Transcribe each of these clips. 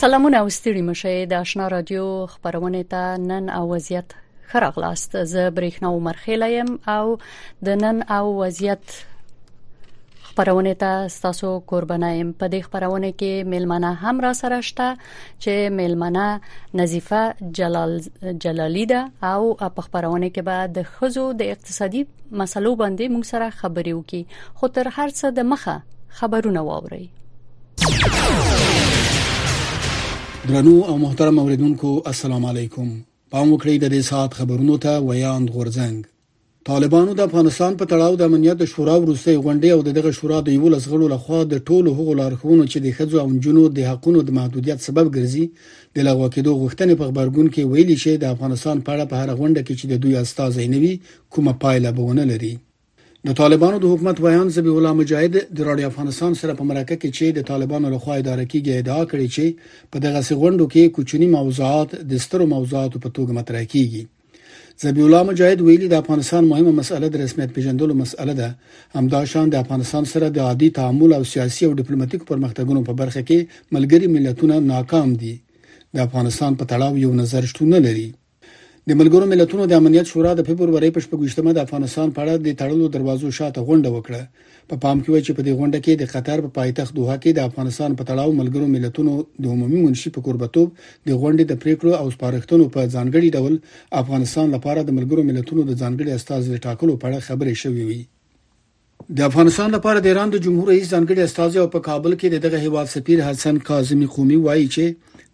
سلامونه او ستړي مشه د آشنا رادیو خبرونه ته نن او وضعیت خراغلاست زه برېښنا عمر خیلم او د نن او وضعیت خبرونه ته تاسو قربانایم په دې خبرونه کې ملمنه هم را سره شته چې میلمنه نظیفه جلال جلالی ده او په خبرونه کې به د خزو د اقتصادي مسلو باندې موږ سره خبرې وکړي خو تر هر څه د مخه خبرونه واوري درنو او محترم اوریدونکو السلام علیکم پام وکړئ د دې سات خبرونو ته ویاند غورځنګ طالبانو د افغانستان په تړاو د امنیت د شورا وروستۍ غونډې او د دغه شورا د یوولس غړو له خوا د ټولو هغو لارښوونو چې د ښځو او نجونو د حقونو د محدودیت سبب ګرځي د لغوه کېدو غوښتنې په غبرګون کې ویلي چې د افغانستان په اړه په هره غونډه کې چې د دوی استازی نه وي کومه پایله به ونه لري د طالبانو د حکومت ویاند ذبیح الله مجاهد د رادیو افغانستان سره په مرکه کې چې د طالبانو لخوا اداره کیږي ادعا کړې چې په دغه سغونډو کې کوچني موضوعات د سترو موضوعاتو په توګه مطرح کیږي ذبی الله مجاهد ویلي د افغانستان مهمه مسأله د رسمیت پیژندلو مسأله ده همدا شان د افغانستان سره د عادي تعامل او سیاسي او ډیپلوماټیک پرمختګونو په برخه کې ملګري ملتونه ناکام دي د افغانستان په تړاو یو نظر شتون نه لري د ملګرو ملتونو د امنیت شورا د فبرवरी په 28مه د افغانستان په اړه د تړلو دروازو شاته غونډه وکړه په پام کې وای چې په دې غونډه کې د قطر په پایتخت دوحه کې د افغانستان په تړاو ملګرو ملتونو د عمومي منشي په کوربتوب د غونډې د پریکړو او سپارښتنو په ځانګړي ډول افغانستان لپاره د ملګرو ملتونو د ځانګړي استازي د ټاکلو په اړه خبرې شوې وي د افغانستان لپاره د ایران د جمهور رئیس ځانګړي استازي او په کابل کې دغه هیواد سفیر حسن کاظمی قومي وایي چې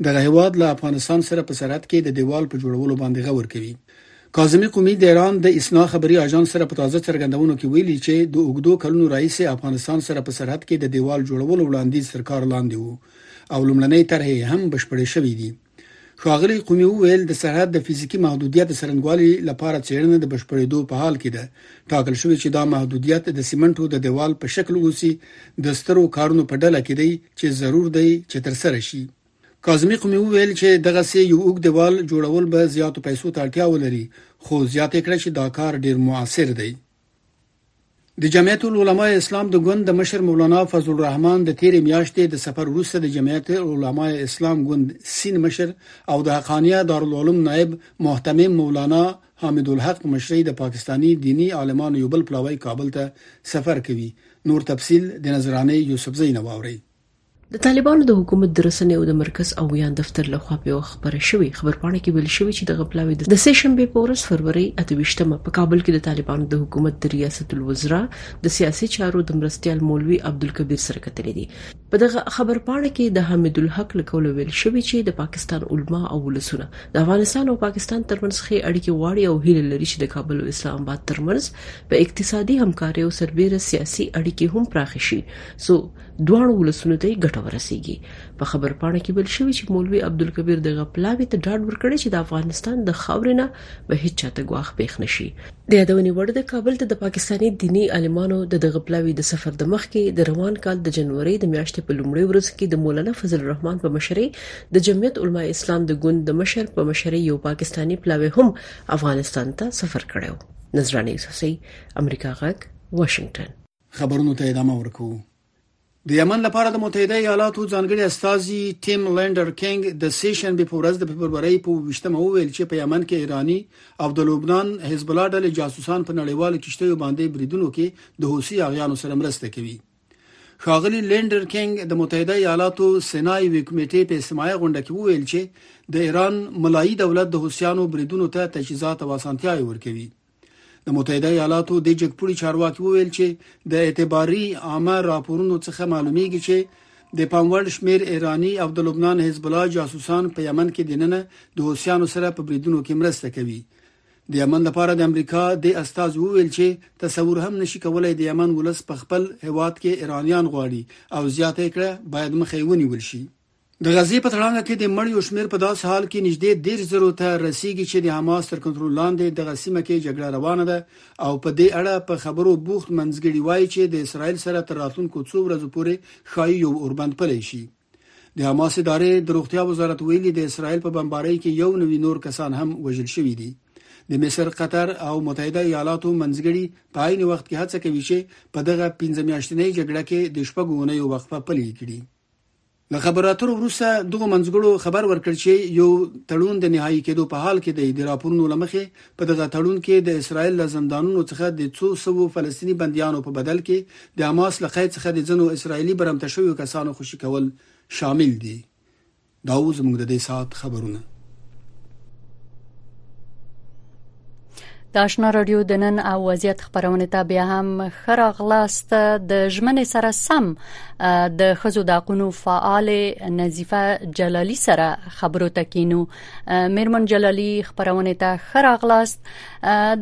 دغه هیواد له افغانستان سره په سرحد کې د دیوال په جوړولو باندې غور کوي کاظمي قومي د ایران د اسنا خبري اژانس سره په تازه څرګندونو کې ویلي چې د اوګدو کلونو رئیس افغانستان سره په سرحد کې د دیوال جوړولو وړاندیز تر کار لاندې وو او لمړنۍ طرحې هم بشپړې شوې دي ښاغلي قومي وویل د سرحد د فزیکی محدودیت سرنګوالي لپاره څېړنه د بشپړېدو په حال کې ده ټاکل شوې چې دا محدودیت د سیمنټو د دیوال په شکل اوسي د سترو کارونو په ډله کې دی چې ضرور دی چې تر سره شي کاظمي قمي وویل چې دغسې یو اوږد دیوال جوړول به زیاتو پیسو ته اړتیا ولري خو زیاته کړه چې دا کار ډیر موثر دی د جمعیت العلماء اسلام د ګوند د مشر مولانا فضل الرحمن د تیرې میاشتې د سفر وروسته د جمعیت العلماء اسلام ګوند سین مشر او د حقانیه دارالعلوم نائب محتمم مولانا حامد الحق مشري د پاکستانی دینی عالمانو یو بل پلاوی کابل ته سفر کوي نور تفصيل د نظرانه یوسفزۍ نواوري د طالبانو د حکومت د رسنیو د مرکز او ویاند دفتر لخوا په یوه خبره شوې خبرپاڼه کې ویل شوي چې دغه پلاوی د سه شنبې په ورځ فروری اته ویشتمه په کابل کې د طالبانو د حکومت د ریاست الوزرا د سیاسي چارو د مرستیال مولوي عبدالکبیر سره کتلې دي په دغه خبرپاڼه کې د حمید الحق له قوله ویل شوي چې د پاکستان علما او ولسونه د افغانستان او پاکستان ترمنځ ښې اړیکې غواړي او هیله لري چې د کابل او اسلام آباد ترمنځ په اقتصادي همکاریو سربېره سیاسي اړیکې هم پراخې شي څو دواړو ولسونو ته یې ګټه ورسیږي په خبرپاڼه کې ویل شوي چې مولوي عبدالکبیر دغه پلاوي ته ډاډ ورکړي چې د افغانستان د خاورې نه به هیڅ چاته ګواښ پېښ نشي د یادونې وړ ده کابل ته د پاکستاني دیني عالمانو د دغه پلاوي د سفر د مخکې د روان کال د جنوري د میاشتې په لومړۍ ورځ کې د مولانا فضل الرحمن په مشرۍ د جمعیت علما اسلام د ګوند د مشر په مشرۍ یو پاکستاني پلاوي هم افغانستان ته سفر کړو نظرانه یوسفزۍ امریکا غږ واشنگټن خبرونو ته ادامه ورکوو. د یمن لپاره د متحده ایالاتو ځانګړي استازي ټیم لینډر کینګ د سې شنبه په ورځ د فبرورۍ په 28مه وویل چې په یمن کې ایرانی او د لبنان حزب الله ډلې جاسوسان په نړیوالو کشتیو باندې بریدونو کې د حوثي اغیانو سره مرسته کوي ښاغلی لینډر کینګ د متحده ایالاتو سنا یوې کمیټې په سمایه غونډه کې وویل چې د ایران ملایي دولت د حوثیانو بریدونو ته تجهیزات او اسانتیاوې ورکوي د متحده ایالاتو د جګپوړي چارواکي وویل چې د اعتباري عامه راپورونو څخه معلومیږي چې د پاموړ شمیر ایرانی او د لبنان حزب الله جاسوسان په یمن کې دننه د حوثیانو سره په بریدونو کې مرسته کوي د یمن لپاره د امریکا د استاذ وویل چې تصور هم نشي کولای د یمن ولس په خپل هواد کې ایرانیان غواړي او زیاته کړه باید مخې ونیول شي د غزې په تړانګه کې د مړیو شمیر په داسې حال کې نږدې دېرش زرو ته رسیږي چې د حماس تر کنټرول لاندې دغه سیمه کې جګړه روانه ده او په دې اړه په خبرو بوخت منځګړي وایي چې د اسرائیل سره تر راتلونکو څو ورځو پورې ښایي یو اوربند پلی شي د حماس ادارې د روغتیا وزارت ویلي د اسرائیل په بمبارۍ کې یو نوي نور کسان هم وژل شوي دي د مصر قطر او متحده ایالاتو منځګړي په عین وخت کې هڅه کوي چې په دغه 15 میاشتنۍ جګړه کې د شپږو اونیو وقفه پلي کړي له خبرو اترو وروسته دغو منځګړو خبر ورکړ چې یو تړون د نهایی کېدو په حال کې دی د راپورونو لمخې په دغه تړون کې د اسرایل له زندانونو څخه د څو سوو فلسطیني بندیانو په بدل کې د حماس له قید څخه د ځینو اسرایلي برمته شویو کسانو خوشي کول شامل دي دا وو زموږ د دې سات خبرونه. د آشنا رادیو د نن او وضعیت خبرونه ته بیا هم خراغلاست د ژمنې سره سم د خزو د حقوقو فعال نظیفه جلالی سره خبرو تکینو میرمن جلالی خبرونه ته خراغلاست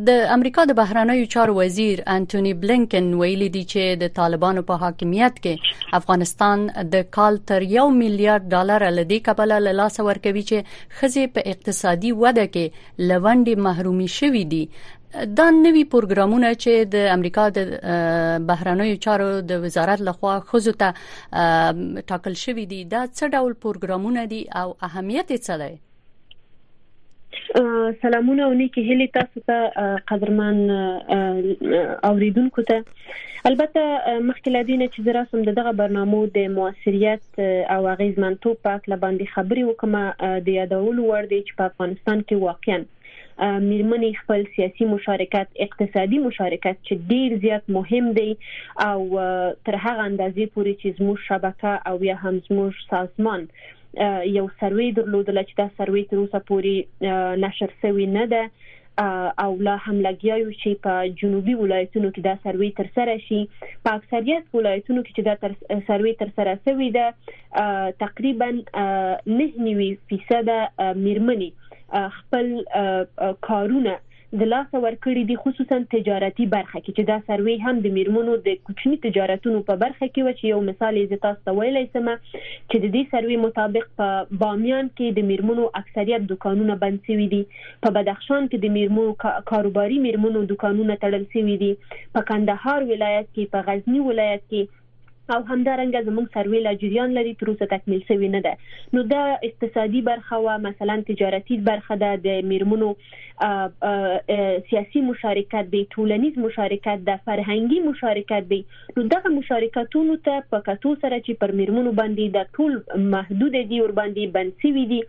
د امریکا د بهرنیو چارو وزیر انټونی بلینکن ویلي دی چې د طالبانو په حاکمیت کې افغانستان د کال تر یو میلیارډ ډالر لدی کبله له لاس ورکوي چې خزه په اقتصادي وده کې لوندې محرومي شوې دي دا نوي پروګرامونه چې د امریکا د بهرنیو چارو د وزارت لخوا خزو ته ټاکل شوې دي دا څه ډول پروګرامونه دي او اهمیت یې څه دی سلامونه او نیکی هیلی تاسو ته قدرمن اوریدونکو ته البته مخکې لدینه چې زه راسم دغه برنامه د موثریت او اغیزمنتوب په اړه باندې خبرې وکم د یادولو وړ دی چې په افغانستان کې واقعا میرمنې خپل سیاسي مشارکت اقتصادي مشارکت چې ډیر زیات مهم دی او تر هغه اندازې پورې چې زموږ شبکه او یا هم زموږ سازمان یو سروې درلودله چې دا سروې تر اوسه پوري نشر شوی نه ده او لا هم لګیا یو چې په جنوبي ولایتونو کې دا سروي تر سره شي په اکثریت ولایتونو کې چې دا تر سروي تر سره شوې ده تقریبا 99% میرمنې خپل کارونه د لاسه ورکړي دي خصوصاً تجارتي برخه کې چې دا سروې هم د مېرمنو د کوچني تجارتونو په برخه کې وه چې یو مثال یې زه تاسو ته ویلی سم چې د دې سروې مطابق په بامیان کې د مېرمنو اکثریت دوکانونه بند سوي دي په بدخشان کې د مېرمنو کاروباري مېرمنو دوکانونه تړل سوي دي په کندهار ولایت کې په غزني ولایت کې او همدارنګه زموږ سروې لا جریان لري تر اوسه تکمیل شوې نه ده نو دا اقتصادي برخه وا مثلا تجارتي برخه ده د میرمنو سیاسي مشارکت دی ټولنیز مشارکت ده فرهنګي مشارکت دی نو دغه مشارکتونو ته په کتو سره چې پر میرمنو باندې د ټول محدود دي ور باندې بنسوي دي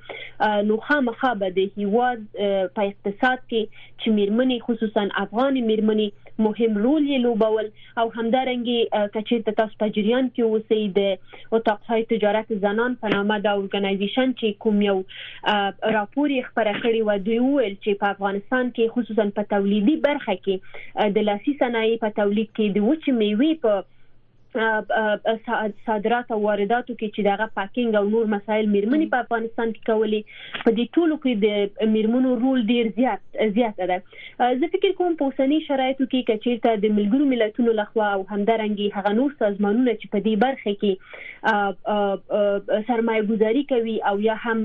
نو خامخا به د هیواد په اقتصاد کې چې میرمنې خصوصا افغان میرمنې مهم رول یې لوبول او همدارنګه که چیرته تاسو په جریان کې اوسئ د اتاق های تجارت زنان په نامه دا اورګنایزیشن چې کوم یو راپور یې خبره کړی و دوی ویل چې په افغانستان کې خصوصا په تولیدي برخه کې د لاسي صنایع په تولید کې د وچ میوي په صادرات او وارداتو کې چې دغه پاکینګ او نور مسایل میرمنې په افغانستان کې کولې په دې ټولو کې د میرمنو رول ډیر زیات زیات ده زه فکر کوم په اوسني شرایطو کې که چیرته د ملګرو ملتونو لخوا او همدارنګي هغه نور سازمانونه چې په دې برخه کې سرمایه گذاري کوي او یا هم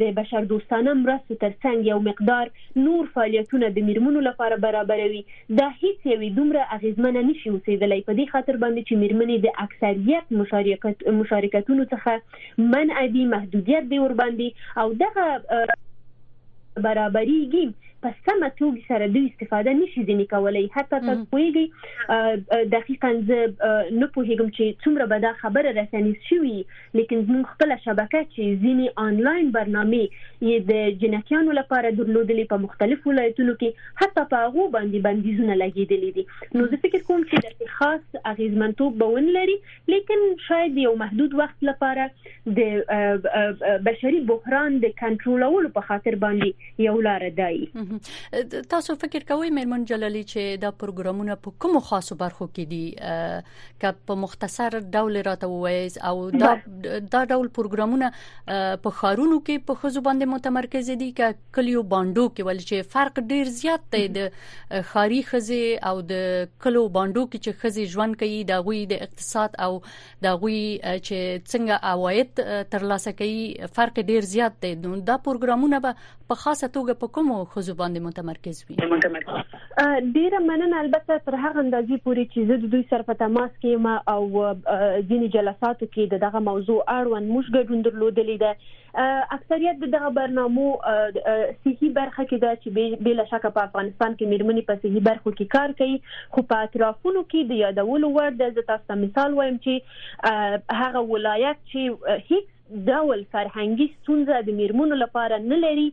د بشر دوستانه مرستو ترڅنګ یو مقدار نور فعالیتونه د میرمنو لپاره برابروي دا هیڅ یوې دومره اغیزمنه نشي اوسېدلای په دې خاطر باندې چې میرمنې د اکثریت مشارکت مشارکتونو څخه منع دي محدودیت دی ور باندې او دغه برابریږي په سمه توګه سره دوی استفاده نشي ځینې کولای حتی تاسو پوهیږئ دقیقاً زه نه پوهیږم چې څومره به دا خبره رسنیز شوي لیکن زموږ خپل شبکه چې ځینې آنلاین برنامه یې د جنکیانو لپاره درلودلې په مختلفو ولایتونو کې حتی په هغه باندې بندیزونه لګیدلې دي نو زه فکر کوم چې د خاص اغیزمنتوب به ونلري لیکن شاید د یو محدود وخت لپاره د بشري بحران د کنټرولولو په خاطر باندې یو لار دی تاسو فکر کوئ میرمن جلالی چې دا پروګرامونه په کوم خاصو برخو کې دي که په مختصر ډول راته ووایئ او دا دا ډول پروګرامونه په خارونو کې په خزو باندې متمرکز دي که کلیو باندو کې ول چې فرق ډیر زیات دی د خاري خزي او د کلو باندو کې چې خزي ژوند کوي د غوي د اقتصاد او د غوي چې څنګه عواید ترلاسه کوي فرق ډیر زیات دی نو دا پروګرامونه به په خاصه توګه په کومو خزو باندې متمرکز وي ډیره مننه البته تر هغه اندازې پورې چې زه د دوی سره په تماس کې ما او ځینې جلساتو کې دغه موضوع اړوند موږ ګډون درلودلې ده اکثریت د دغه برنامو صحي برخه کې دا چې به له شک په افغانستان کې میرمنې په صحي برخو کې کار کوي خو په اطرافونو کې د یادولو وړ د زه تاسو ته مثال وایم چې هغه ولایت چې هیڅ ډول فرهنګي ستونزه د میرمنو لپاره نه لري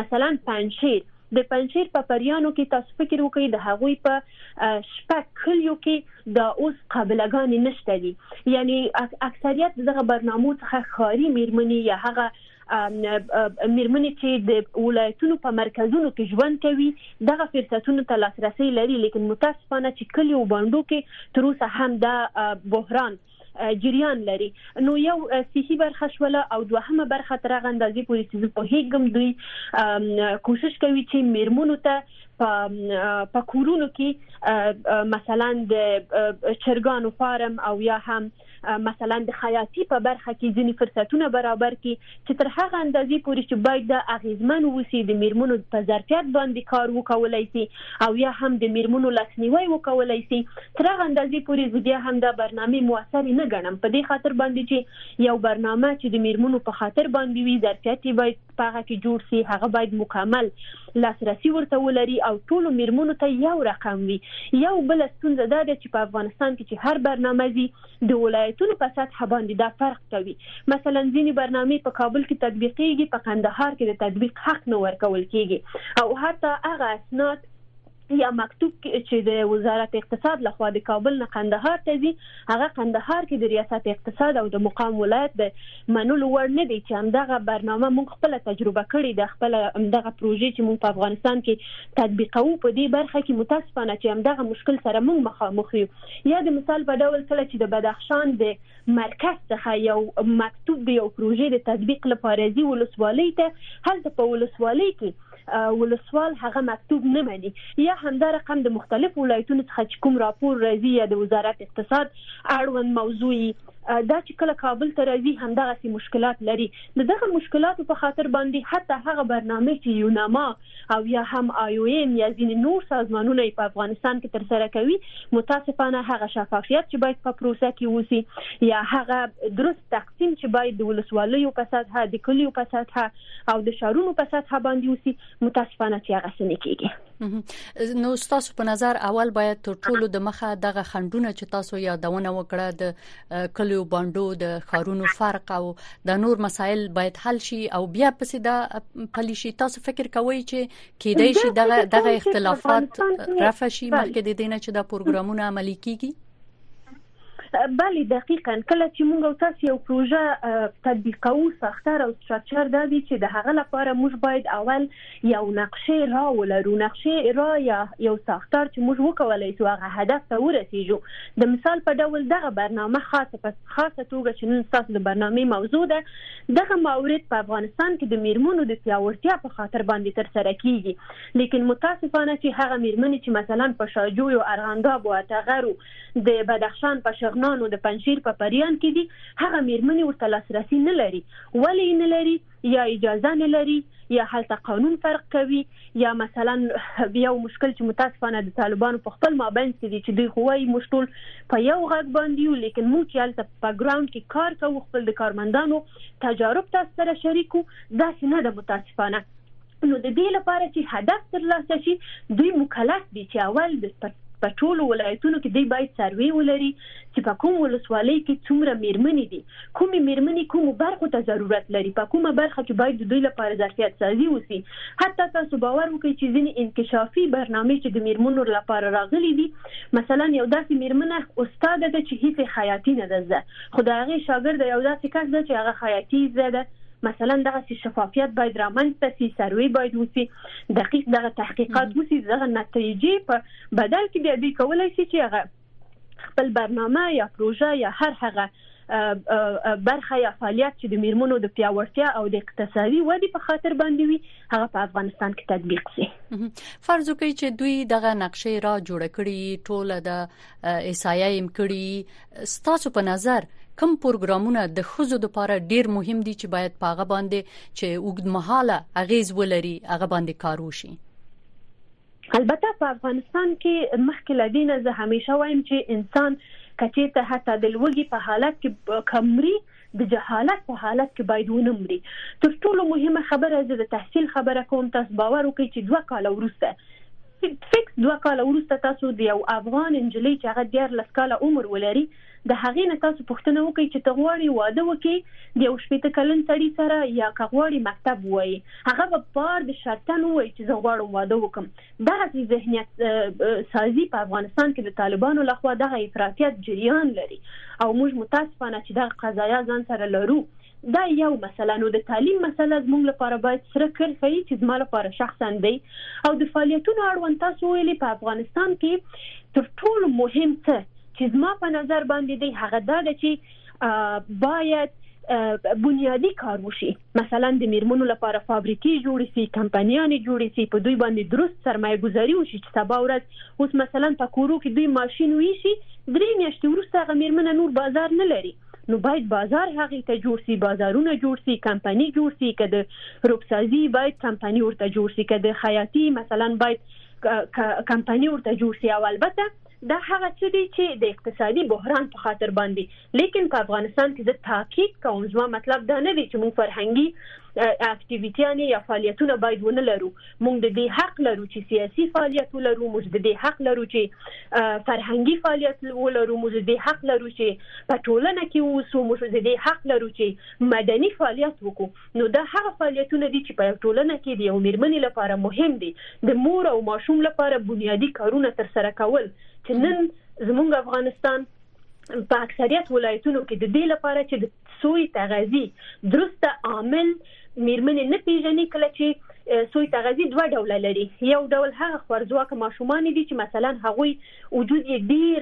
مثلا پنځیر د پنجشېر په پریانو کې تاسو فکر وکړئ د هغوی په شپږ کلیو کې دا اوس قابله ګانې نشته دي یعنی اکثریت د دغه برنامو څخه ښاري میرمنې یا هغه میرمنې چې د ولایتونو په مرکزونو کې ژوند کوي دغه فرصتونو ته لاسرسي لري لیکن متاسفانه چې کلیو بانډو کې تر اوسه هم دا بحران جریان لري نو یو صحي برخه شوله او دوهمه برخه تر هغه اندازې پورې چې زه پوهیږم دوی کوشش کوي چې میرمنو ته په کورونو کې مثلا د چرګانو فارم او یا هم مثلا د خیاطي په برخه کې ځینې فرصتونه برابر کړي چې تر هغه اندازې پورې چې باید دا اغیزمن اوسي د میرمنو په ظرفیت باندې کار وکولای سي او یا هم د میرمنو لاسنیوی وکولای سي تر هغه اندازې پورې زه بیا هم دا برنامې موثرې نه ګڼم په دې خاطر باندې چې یو برنامه چې د میرمنو په خاطر باندې وي ظرفیت یې باید په هغه کې جوړ سي هغه باید مکمل لاسرسي ورته ولري او ټول میرمنو ته یو رقم وي یو بل ستونزه دا ده چې په افغانستان کې چې هر برنامه زی د ولایتونو په سطحه باندې دا فرق کوي، مثلاً ځینې برنامې په کابل کې تطبیقېږي، په قندهار کې د تطبیق حق نه ورکول کېږي او حتی هغه اسناد یا مکتوب چې د وزارت اقتصاد لخوا د کابل نه قندهار ته ځي، هغه قندهار کې د ریاست اقتصاد او د مقام ولایت د منلو وړ نه دي چې همدغه برنامه موږ خپله تجربه کړې ده، خپله همدغه پروژې چې موږ په افغانستان کې تطبیقوو، په دې برخه کې متاسفانه چې همدغه مشکل سره موږ مخامخ یو. یا د مثال په ډول کله چې د بدخشان د مرکز څخه یو مکتوب د یو پروژې د تطبیق لپاره ځي ولسوالۍ ته هلته په ولسوالۍ کې ولسوال هغه مکتوب نه مني یا همدا رقم د مختلف ولایتونو څخه چې کوم راپور راځي یا د وزارت اقتصاد اړوند موضوع دا چې کله کابل ته راځي همدغه سي مشکلات لري دغه مشکلات په خاطر باندې حتی هغه برنامه چې یوناما او یا هم آی او ایم یا ځینې نور سازمانونه یې په افغانستان کې ترسره کوي متاسفانه هغه شفافیت چې باید په پروسه کې وسی یا هغه درست تقسیم چې باید د ولسوالیو په سطح د کلیو په سطح او د شهرونو په سطح باندې وسی متاسفانه چې هغه سنې کیږي نو تاسو په نظر اول باید تر ټولو د مخه دغه خندونه چې تاسو یادونه وکړه د کلیو بانډو د خارونو فرق او د نور مسایل باید حل شي او بیا پسې دا پلی شي تاسو فکر کوئ چې کېدای شي دغه دغه اختلافات رفع شي مخکې د دینه چې دا پروګرامونه عملی کیږي بله دقیقا کله چې موږ تاسو یو پروژه تطبیقو سختره او سټراکچر دا دي چې د هغه لپاره موږ باید اول یو نقشه را ولرو نقشه را یا یو ساختار چې موږ وکولای شو هغه هدف ته ورسیږو د مثال په ډول دغه برنامه خاصه په خاصه توګه چې نن تاسو د برنامې موضوع ده دغه مورد په افغانستان کې د میرمنو د پیاوړتیا په خاطر باندې تر سره کیږي لیکن متاسفانه چې هغه میرمنې چې مثلا په شاجوی او ارغنداب او اتغرو د بدخشان په شغنان او د پنجشیر په پریان کې دي هغه میرمنې ورته لاسرسي نه لري ولې نه لري یا اجازه نه لري یا هلته قانون فرق کوي یا مثلا یو مشکل چې متاسفانه د طالبانو په خپل مابین کې دي چې دوی خو وايي موږ ټول په یو غږ باندې یو لیکن موږ چې هلته په ګراوند کې کار کوو خپل د کارمندانو تجارب تاسو سره شریکو داسې نه ده متاسفانه نو د دې لپاره چې هدف ترلاسه شي دوی مکلف دي چې اول د په ټولو ولایتونو کې دوی باید سروې ولري چې په کوم ولسوالۍ کې څومره میرمنې دي کومې میرمنې کومو برخو ته ضرورت لري په کومه برخه کې باید د دوی لپاره ظرفیت سازي وسی حتی تاسو باور وکړئ چې ځینې انکشافي برنامه چې د میرمنو لپاره راغلي دي مثلا یو داسې میرمنه استاد ده چې هیڅ خیاطی نه ده خو د هغه شاګرد یو داسې کس ده چې هغه خیاطی زده مثلا دغسې شفافیت باید رامنځته شي، سروې باید وشي، دقیق دغه تحقیقات وشي، دغه نتیجې په بدل کې بیا دوی کولای شي چې هغه خپل برنامه یا پروژه یا هر هغه برخه یا فعالیت چې د میرمنو د پیاوړتیا او د اقتصادي ودې په خاطر باندې وي هغه په افغانستان کې تطبیق شي فرض وکړئ چې دوی دغه نقشې را جوړ کړي ټول د ایسایا ایم کړي ستاسو په نظر کوم پروګرامونه د خزو لپاره ډیر مهم دي چې باید پاغه باندې چې وګدمحاله اغیز ولري هغه باندې کار وشي البته په افغانستان کې مخکې لدینه زه همیشه وایم چې انسان کچې ته حتی د لوګي په حالت کې کمري د جهالت په حالت کې باید ونه مري تر ټولو مهمه خبره زه د تحصیل خبره کوم تاسو باور وکړئ چې دوه کاله وروسته فکس دوه کاله وروسته تاسو د یو افغان انجلۍ چې هغه دیار لس کاله عمر ولري د هغې نه تاسو پوښتنه وکړئ چې ته غواړي واده وکړي د یو شپېته کلن سړي سره یا که غواړي مکتب وایي هغه به بار د شرطن وایي چې زه غواړم واده وکړم دغسې ذهنیت سازي په افغانستان کې د طالبانو لخوا دغه افراطیت جریان لري او موږ متاسفانه چې دغه قضایا ځان سره لرو دا یو مسله نو د تعلیم مسله زموږ لپاره باید سره کرښه وي چې زما لپاره شخصا دی او د فعالیتونو اړوند تاسو ویلي په افغانستان کې تر ټولو مهم څه چې زما په نظر باندې دی هغه دا ده چې باید بنیادی کار وشي مثلا د میرمنو لپاره فابریکې جوړې شي، کمپنیانې جوړې شي، په دوی باندې درست سرمایه ګذاري وشي چې سبا ورځ اوس مثلا په کورو کې دوی ماشین ویشي، درې میاشتې وروسته هغه میرمنه نور بازار نه لري، نو باید بازار هغې ته جوړ شي، بازارونه جوړ شي، کمپني جوړ شي، که د روبسازي باید کمپني ورته جوړ شي، که د خیاطي مثلا باید کمپني ورته جوړ شي او البته دا هغه څه دي چې د اقتصادي بحران په خاطر باندې لیکن په افغانستان کې زه تاکید کوم زما مطلب دا نه دی چې موږ فرهنګي اکټیویټیانې یا فعالیتونه باید ونه لرو موږ د دې حق لرو چې سیاسي فعالیت ولرو موږ د دې حق لرو چې فرهنګي فعالیت ولرو موږ د دې حق لرو چې په ټولنه کې اوسو موږ د دې حق لرو چې مدني فعالیت وکړو نو دا هغه فعالیتونه دي چې په یو ټولنه کې د یوې میرمنې لپاره مهم دي، د مور او ماشوم لپاره بنیادي کارونه ترسره کول چې نن زموږ افغانستان په اکثریت ولایتونو کې د دې لپاره چې د سوی تغذی درسته عامل میرمنې نه پیژني کله چې سوی تغذی دوه ډول لري یو ډول هغه خورځواک ماشومان دي چې مثلا هغوی وجود یې ډیر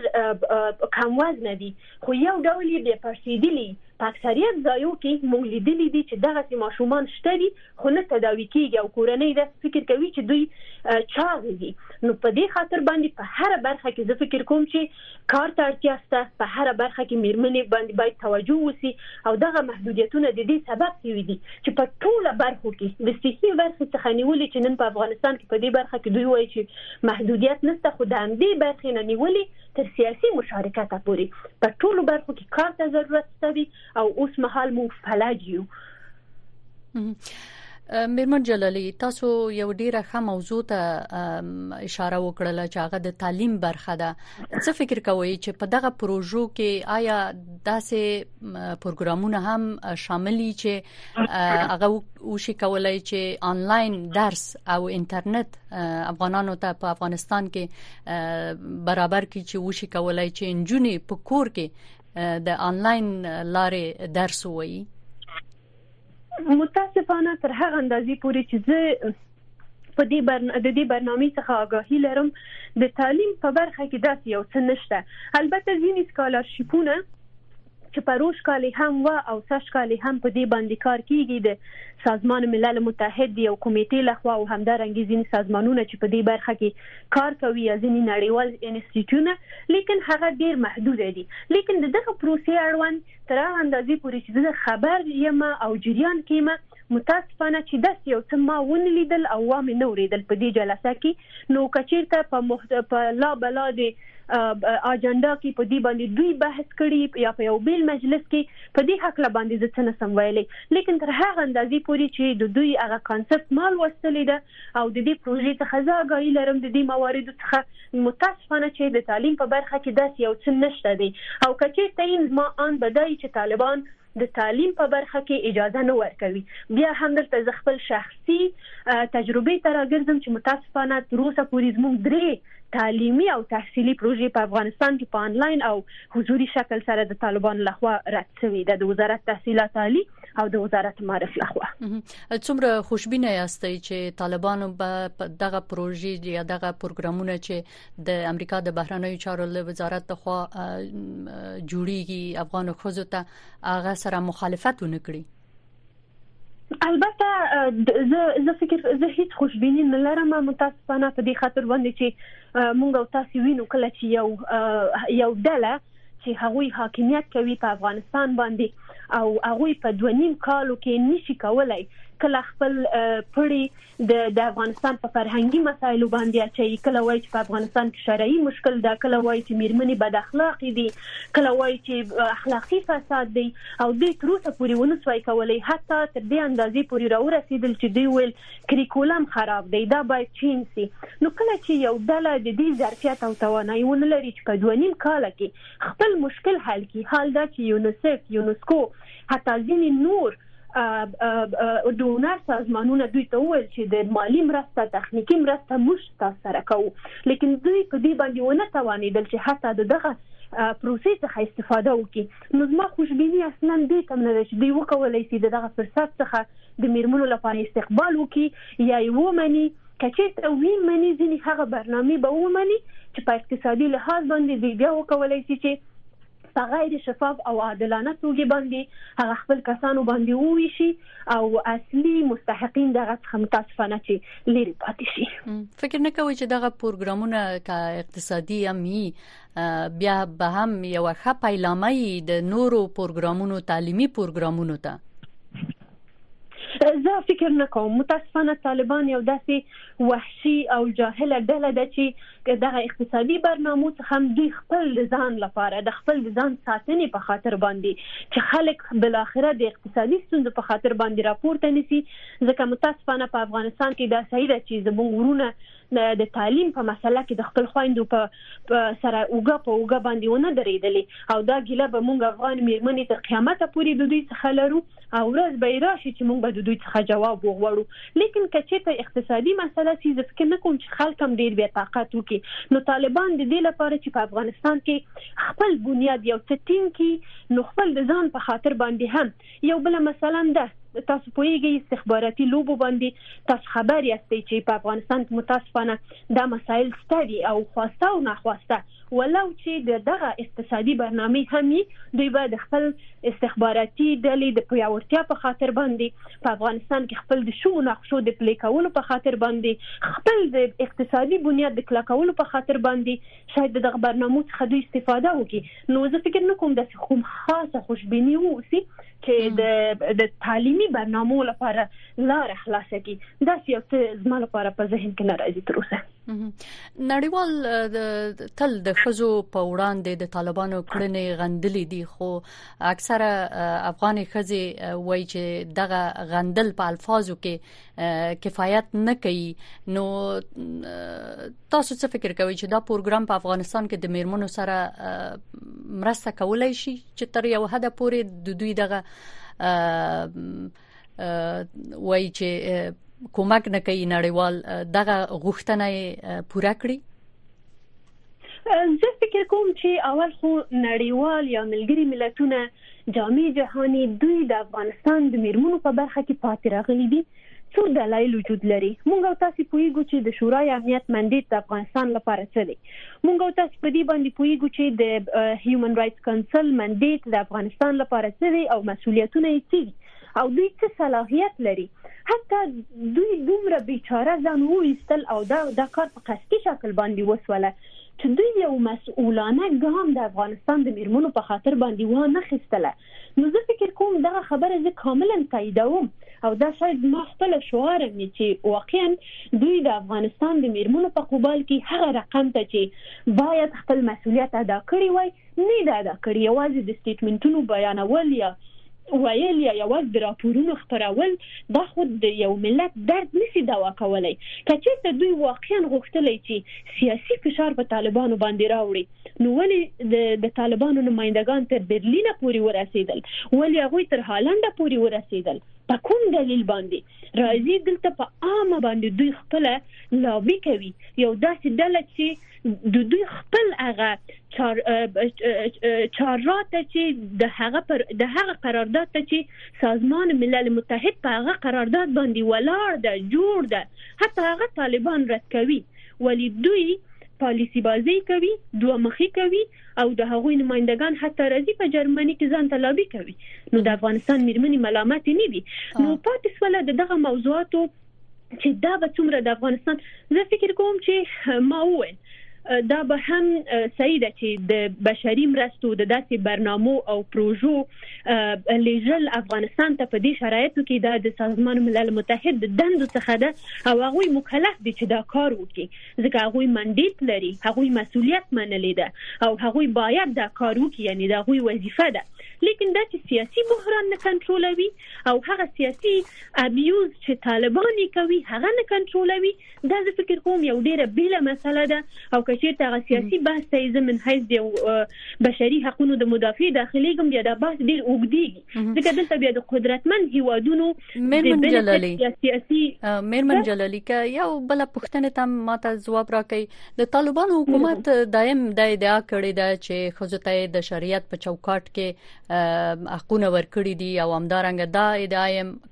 کم وزنه دي خو یو ډول یې بې پړسېدلي په اکثریت ځایو کې موږ لیدلي دي چې دغسې ماشومان شته دي خو نه تداوي کېږي او کورنۍ داسې فکر کوي چې دوی چاغې دي نو په دې خاطر باندې په هره برخه کې زه فکر کوم چې کار ته اړتیا شته په هره برخه کې میرمنې باندې باید توجه وسی او دغه محدودیتونه د دې سبب شوي دي چې په ټوله برخو کې د صحي برخې څخه نیولې چې نن په افغانستان کې په دې برخه کې دوی وایي چې محدودیت نسته خو د همدې برخې نه نیولې تر سیاسي مشارکته پورې په ټولو برخو کې کار ته ضرورت شته دی او اوس مهال موږ فلج یو میرمن جلالی تاسو یو ډیره ښه موضوع ته اشاره وکړه چې هغه د تعلیم برخه ده څه فکر کوئ چې په دغه پروژو کې آیا داسې پروګرامونه هم شامل دي چې هغه وشي کولای چې انلاین درس او انټرنیټ افغانانو ته په افغانستان کې برابر کی چې وشي کولای چې انجونې په کور کې د انلاین لارې درس وایي متاسفانه تر هغه اندازې پورې چې زه په دې برنامه د دې برنامه څخه آگاهی لرم د تعلیم په برخه کې داسې یو څه نشته البته ځینې سکالرشیپونه چې پروش کال یې هم وه او سږ کال یې هم په دې باندې کار کېږي د سازمان ملل متحد د یو کمېټې له خوا او همدارنګه ځینې سازمانونه چې په دې برخه کې کار کوي یا ځینې نړیوال انسټیټیونه لیکن هغه ډېر محدود دي لیکن د دغه پروسې اړوند تر هغه اندازې پورې چې زه خبر یم او جریان کې یم متاسفانه چې داسې یو څه ما ونه لیدل او وامې نه اورېدل په دې جلسه کې نو که چیرته په محت... په لا بلا دی اجنډا کې په دې باندې دوی بحث کړي یا په یو بیل مجلس کې په دې حق لا باندې زه څه نسم ویلي لیکن تر هغه اندازې پورې چې د دوی هغه کانسپټ ما لوستلې ده او د دې پروژې څخه زه آګاهي لرم د دې مواردو څخه متاسفانه چې د تعلیم په برخه کې داسې یو څه نشته دی او که چیرته این ما آن بدای چې طالبان د تعلیم په برخه کې اجازه نه ورکوي. بیا هم دلته زه خپل شخصي تجربې ته راګرځم چې متاسفانه تر اوسه پورې زموږ درې تعلیمي او تحصیلي پروژې په افغانستان کې په انلاین او حضوري شکل سره د طالبانو لخوا رد شوې ده د وزارت تحصیلات عالي او د وزارت معارف لخوا څومره خوشبینه یاستئ چې طالبانو به دغه پروژې یا دغه پروګرامونه چې د امریکا د بهرنیو چارو له وزارت لخوا جوړیږي افغان خوځو ته هغه سره مخالفت ونکړي البته زه زه فکر زه هیڅ خوشبینی نه لرم متاسفانه په دې خاطر باندې چې مونږ او تاسو وینو کله چې یو یو ډله چې هغوی حاکمیت کوي په افغانستان باندې او هغوی په دوه نیم کالو کې نشي کولای کله خپل پړي د د افغانستان په فرهنګي مسایلو باندې اچوي کله وایي چې په افغانستان کې شرعي مشکل ده کله وایي چې میرمنې بد اخلاقې دي کله وایي چې اخلاقي فساد دی او دوی تر اوسه پورې ونسوای کولی حتی تر دې اندازې پورې راورسېدل چې دوی ویل کریکولم خراب دی دا باید چین سي نو کله چې یو ډله د دې ظرفیت او توانایي ونه لري چې په دوه نیم کال کې خپل مشکل حل کړي حال دا چې یونیسف یونسکو حتی ځینې نور ډونر سازمانونه دوی ته وویل چې د مالی مرسته تخنیکی مرسته موږ تاسو سره کوو لیکن دوی په دې باندې ونه توانېدل چې حتی د دغه پروسې څخه استفاده وکړي نو زما خوشبینی اصلا دې تم نه چې دوی وکولای شي دغه فرصت څخه د میرمنو لپاره استقبال وکړي یا یې ومني کچېرته وی منی ځینې هغه برنامه به ومني چې په اقتصادي لحاظ باندې دی بیا وکولای شي چې په غیر شفاف او عادلانه توګې باندې هغه خپل کسانو باندې وویشي او اصلي مستحقین دغه څخه متاسفانه چې لري پاتې شي فکر نه کوي چې دغه پروګرامونه کا اقتصادي امي بیا به هم یو ښه پیلامه د نورو پروګرامونو تعلیمي پروګرامونو ته زه فکر نه کوم متاسفانه طالبان یو داسې وحشي او جاهله ډله ده چې دغه اقتصادي برنامو څخه هم دوی خپل د ځان لپاره د خپل د ځان ساتنې په خاطر باندې چې خلک بل اخره د اقتصادي ستونزو په خاطر باندې راپورته نسی ځکه متاسفانه په افغانستان کې دا صحیح ده چې زموږ ورونه د تعلیم په مسله کې د خپل خويندو په سره اوګه په اوګه باندې ونه درېدلې او دا ګیله به موږ افغان میرمنې تر قیامت پورې د دوی څخه لرو او ورځ به یې راشي چې موږ به د دوی څخه جواب وغواړو لیکن که چیرته اقتصادي مسئله سي زه فکر نه کوم چې خلک هم ډیر بیا طاقت وکړي نو طالبان د دې لپاره چې په افغانستان کې خپل بنیاد یو څه ټینګ کړي نو خپل د ځان په خاطر باندې هم یو بل مثلا ده تاسو پوهیږئ استخباراتي لوبو باندې تاسو خبر یاستئ چې په افغانستان کې متاسفانه دا مسایل ستړي او خواسته او ناخواسته ولو چې د دغه اقتصادي برنامې هم يي دوی به د خپل استخباراتي ډلې د پياوړتيا په خاطر باندې په افغانستان کې خپل د شومو نقشو د پلې کولو په خاطر باندې خپل د اقتصادي بنياد د کلکولو په خاطر باندې شاید د دغه برنامو څخه دوی استفاده وکړي نو زه فکر نه کوم د کوم خاصه خوشبيني ووسی چې د د تعلیمي برنامو لپاره لار خلاصه کی دا یو څه زما لپاره په ذهن کې ناراضي تر اوسه نړیوال تل د خزو په وړاندې د طالبانو کړنې غندلې دي خو اکثره افغان خزې وایي چې دغه غندل په الفاظو کې کفایت نه کوي نو تاسو څه فکر کوئ چې دا پروګرام په افغانستان کې د میرمنو سره مرسته کولای شي چې تر یو حد پورې د دوی دغه وایي چې کومک نه کوي نړیوال دغه غوښتنه پوره کړي زه فکر کوم چې اول خو نړیوال یا ملګري ملتونه جامع جهاني دوی د افغانستان د میرمنو په برخه کې پاتې راغلي دي څو دلایل وجود لري موږ تاسو پوهیږو چې د شورای امنیت مندیت د افغانستان لپاره څه دی مونږ او تاسو په دې باندې پوهیږو چې د هیومن رائټس کونسل منډیټ د افغانستان لپاره څه دی او مسولیتونه یې څه دي او دوی څه صلاحیت لري حتی دوی دومره بیچاره ځان وویستل او دا د کار په قصدي شکل باندې وسوله چې دوی یو مسؤلانه ګام د افغانستان د میرمنو په خاطر باندې وانه خستله نو زه فکر کوم دغه خبره زه کاملا تاییدوم او دا شاید زما خپل شعار وي چې واقعا دوی د افغانستان د میرمنو په قبال کې هغه رقم ته چې باید خپل مسولیت ادا کړی وای نه دا ادا کړی یوازې د سټیټمنټونو بیانول یا ویل یا یوازې د راپورونو خبرول دا خو د یو ملت درد نسی دوا کولای کچې ته دوی واقعا غوښتلی چې سیاسي فشار په طالبانو باندې راوړي نو ولې د د طالبانو نمایندګان تر برلینه پورې ورسېدل ولې هغوی تر هالنډه پورې ورسېدل په کوم دلیل باندې راځي دلته په عامه باندې دوی خپل لابي کوي یو داسې ډله چې د دوی خپل هغه چار چارراته چې د هغه پر د هغه قرارداد ته چې سازمان ملل متحد په هغه قرارداد باندې ولاړ ده جوړ ده حتی هغه طالبان رد کوي ولې دوی پالیسي بازۍ کوي، دوه مخي کوي او د هغوی نمایندګان حتی راځي په جرمني کې ځان ته لابي کوي، نو د افغانستان میرمنې ملامتې نه دي. نو پاتې سوله د دغه موضوعاتو چې دا به څومره د افغانستان زه فکر کوم چې ما وویل دا به هم صحیح ده چې د بشري مرستو د داسې برنامو او پروژو لیږل افغانستان ته په دې شرایطو کې دا د سازمان ملل متحد د دندو څخه ده او هغوی مکلف دي چې دا کار وکړي ځکه هغوی منډیټ لري هغوی مسولیت منلی ده او هغوی باید دا کار وکړي یعنی دا هغوی وظیفه ده لیکن دا چې سیاسي بحران نه کنټرولوي او هغه سیاسي ابیوز چې طالبان یې کوي هغه نه کنټرولوي دا زه فکر کوم یو ډیره بیله مسله ده او که چیرته هغه سیاسي بحث ته زه من حیث دی بشري حقوقو د مدافع داخلي کوم بیا دا بحث ډیر اوګدیږي ځکه دلته بیا د قدرتمن هیوادونو مېرمن جلالي سیاسي مېرمن جلالي که یو بل پښتنه تم ماته جواب راکړي د طالبانو حکومت دایم د ادعا کړې ده چې خزته د شریعت په چوکاټ کې حقونه ورکړي دي او همدارنګه دا ادعا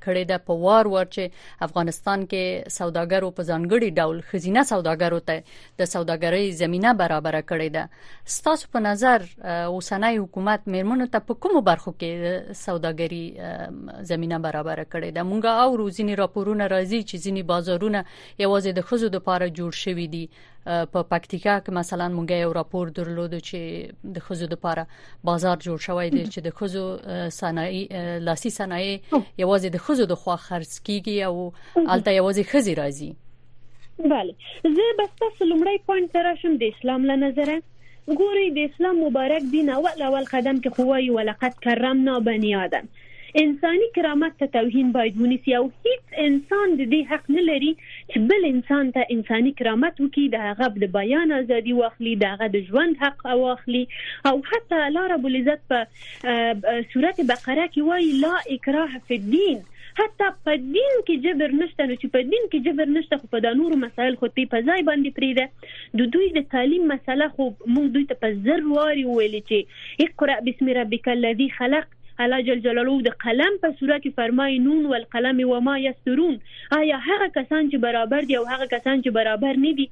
کړې ده په وار وار چې افغانستان کې سوداګرو په ځانګړي ډول خزینه سوداګرو ته د سوداګرۍ زمينه برابره کړې ده ستاسو په نظر اوسنۍ حکومت مېرمنو ته په کومو برخو کې سوداګري زمينه برابره کړې ده مونږه او روزيني راپورونه راځي چې ځینی بازارونه یوازې د خزو لپاره جوړ شوي دي په پکتیکا کې مثلا مونږ یو راپور درلود چې د خزو د پاره بازار جوړ شوی دی چې د خزو صنایع لاسي صنایع یوازې د خزو د خوا خرڅ کیږي او الته یوازې خزي راځي بله زه بس تاسو لمړی پوینټ سره شم د اسلام له نظره ګوري د اسلام مبارک دین اول اول قدم کې خو وایي ولقد کرمنا بنی آدم انساني کرامت ته توهین باید ونیسي او هیڅ انسان د دې حق نه لري چې بل انسان ته انساني کرامت وکړي، د هغه د بیان ازادي واخلي، د هغه د ژوند حق واخلي او حتی الله رب العزت په سورت بقره کې وایي لا اکراه فی الدین حتی په دین کې جبر نشته نو چې په دین کې جبر نشته خو په دا نورو مسایل خو تی په ځای باندې پریده د دوی د تعلیم مسله خو موږ دوی ته په زر واري ویلي چې اقرا بسم ربک الذی خلق الله جل جلاله د قلم په سوره کې فرمايي، نون والقلم وما يسطرون، ایا هغه کسان چې برابر دي او هغه کسان چې برابر نه دي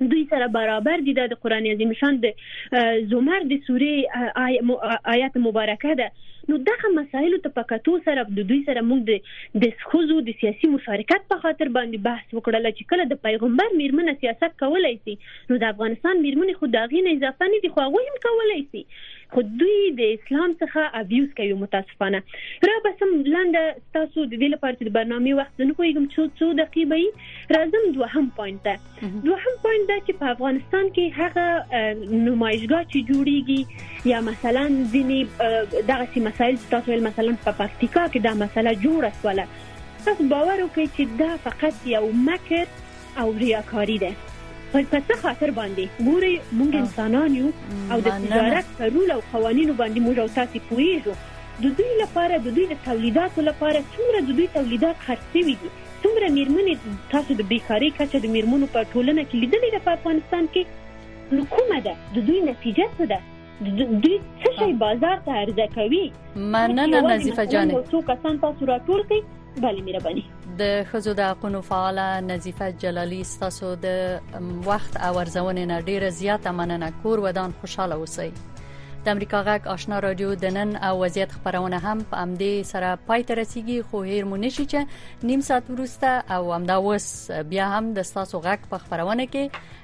دوی سره برابر دي دا د قران عظیم شان د زمر د سورې آیات مبارکه ده نو دغه مسایلو ته په کتو سره د دوی سره موږ د د ښځو د سیاسي مشارکت په خاطر باندې بحث وکړل چې کله د پیغمبر میرمنه سیاست کولای شي نو د افغانستان میرمنې خو د هغې نه اضافه نه دي خو هغوی هم کولی شي خو دوی د اسلام څخه ابیوز کوي متاسفانه را بسم لنډه تاسو د دې لپاره چې د برنامې وخت نه پوهیږم څو څو دقیقې به یې راځم دوهم پوینټ ته دوهم پوینټ دا چې په افغانستان کې هغه نمایشګاه چې جوړیږي یا مثلا ځینې دغه سي مسایل چې تاسو ول مثلا په پکتیکا کې دا مسله جوړه سواله تاسو باور وکړئ چې دا فقط یو مکر او ریاکاری ده په څه خاطر باندې ګوري موږ انسانان یو او د تجارت په رول او قوانینو باندې موږ او تاسو پوهیږو د دوی لپاره د دوی د تولیداتو لپاره څومره د دوی تولیدات خرڅ شوي دي څومره میرمنې تاسو د بیکاری کچه د میرمنو په ټولنه کې لیدلې ده په افغانستان کې نو کومه ده د دوی نتیجه څه ده دوی څه شي بازار ته عرضه کوي مننه نظیفه جان څو کسان تاسو راټول کړئ بله مهرباني د خزو د حقوقو فعاله نظیفه جلالی تاسو د وخت او ارزونې نه ډیره زیاته مننه کور ودان خوشاله اوسئ د امریکا غږ آشنا رادیو د نن او وضعیت خبرونه هم په امدې سره پای ته رسیدي خو هیر مو نشي چې نیم ساعت وروسته او همدا وس بیا هم د تاسو غږ په خبرونه کې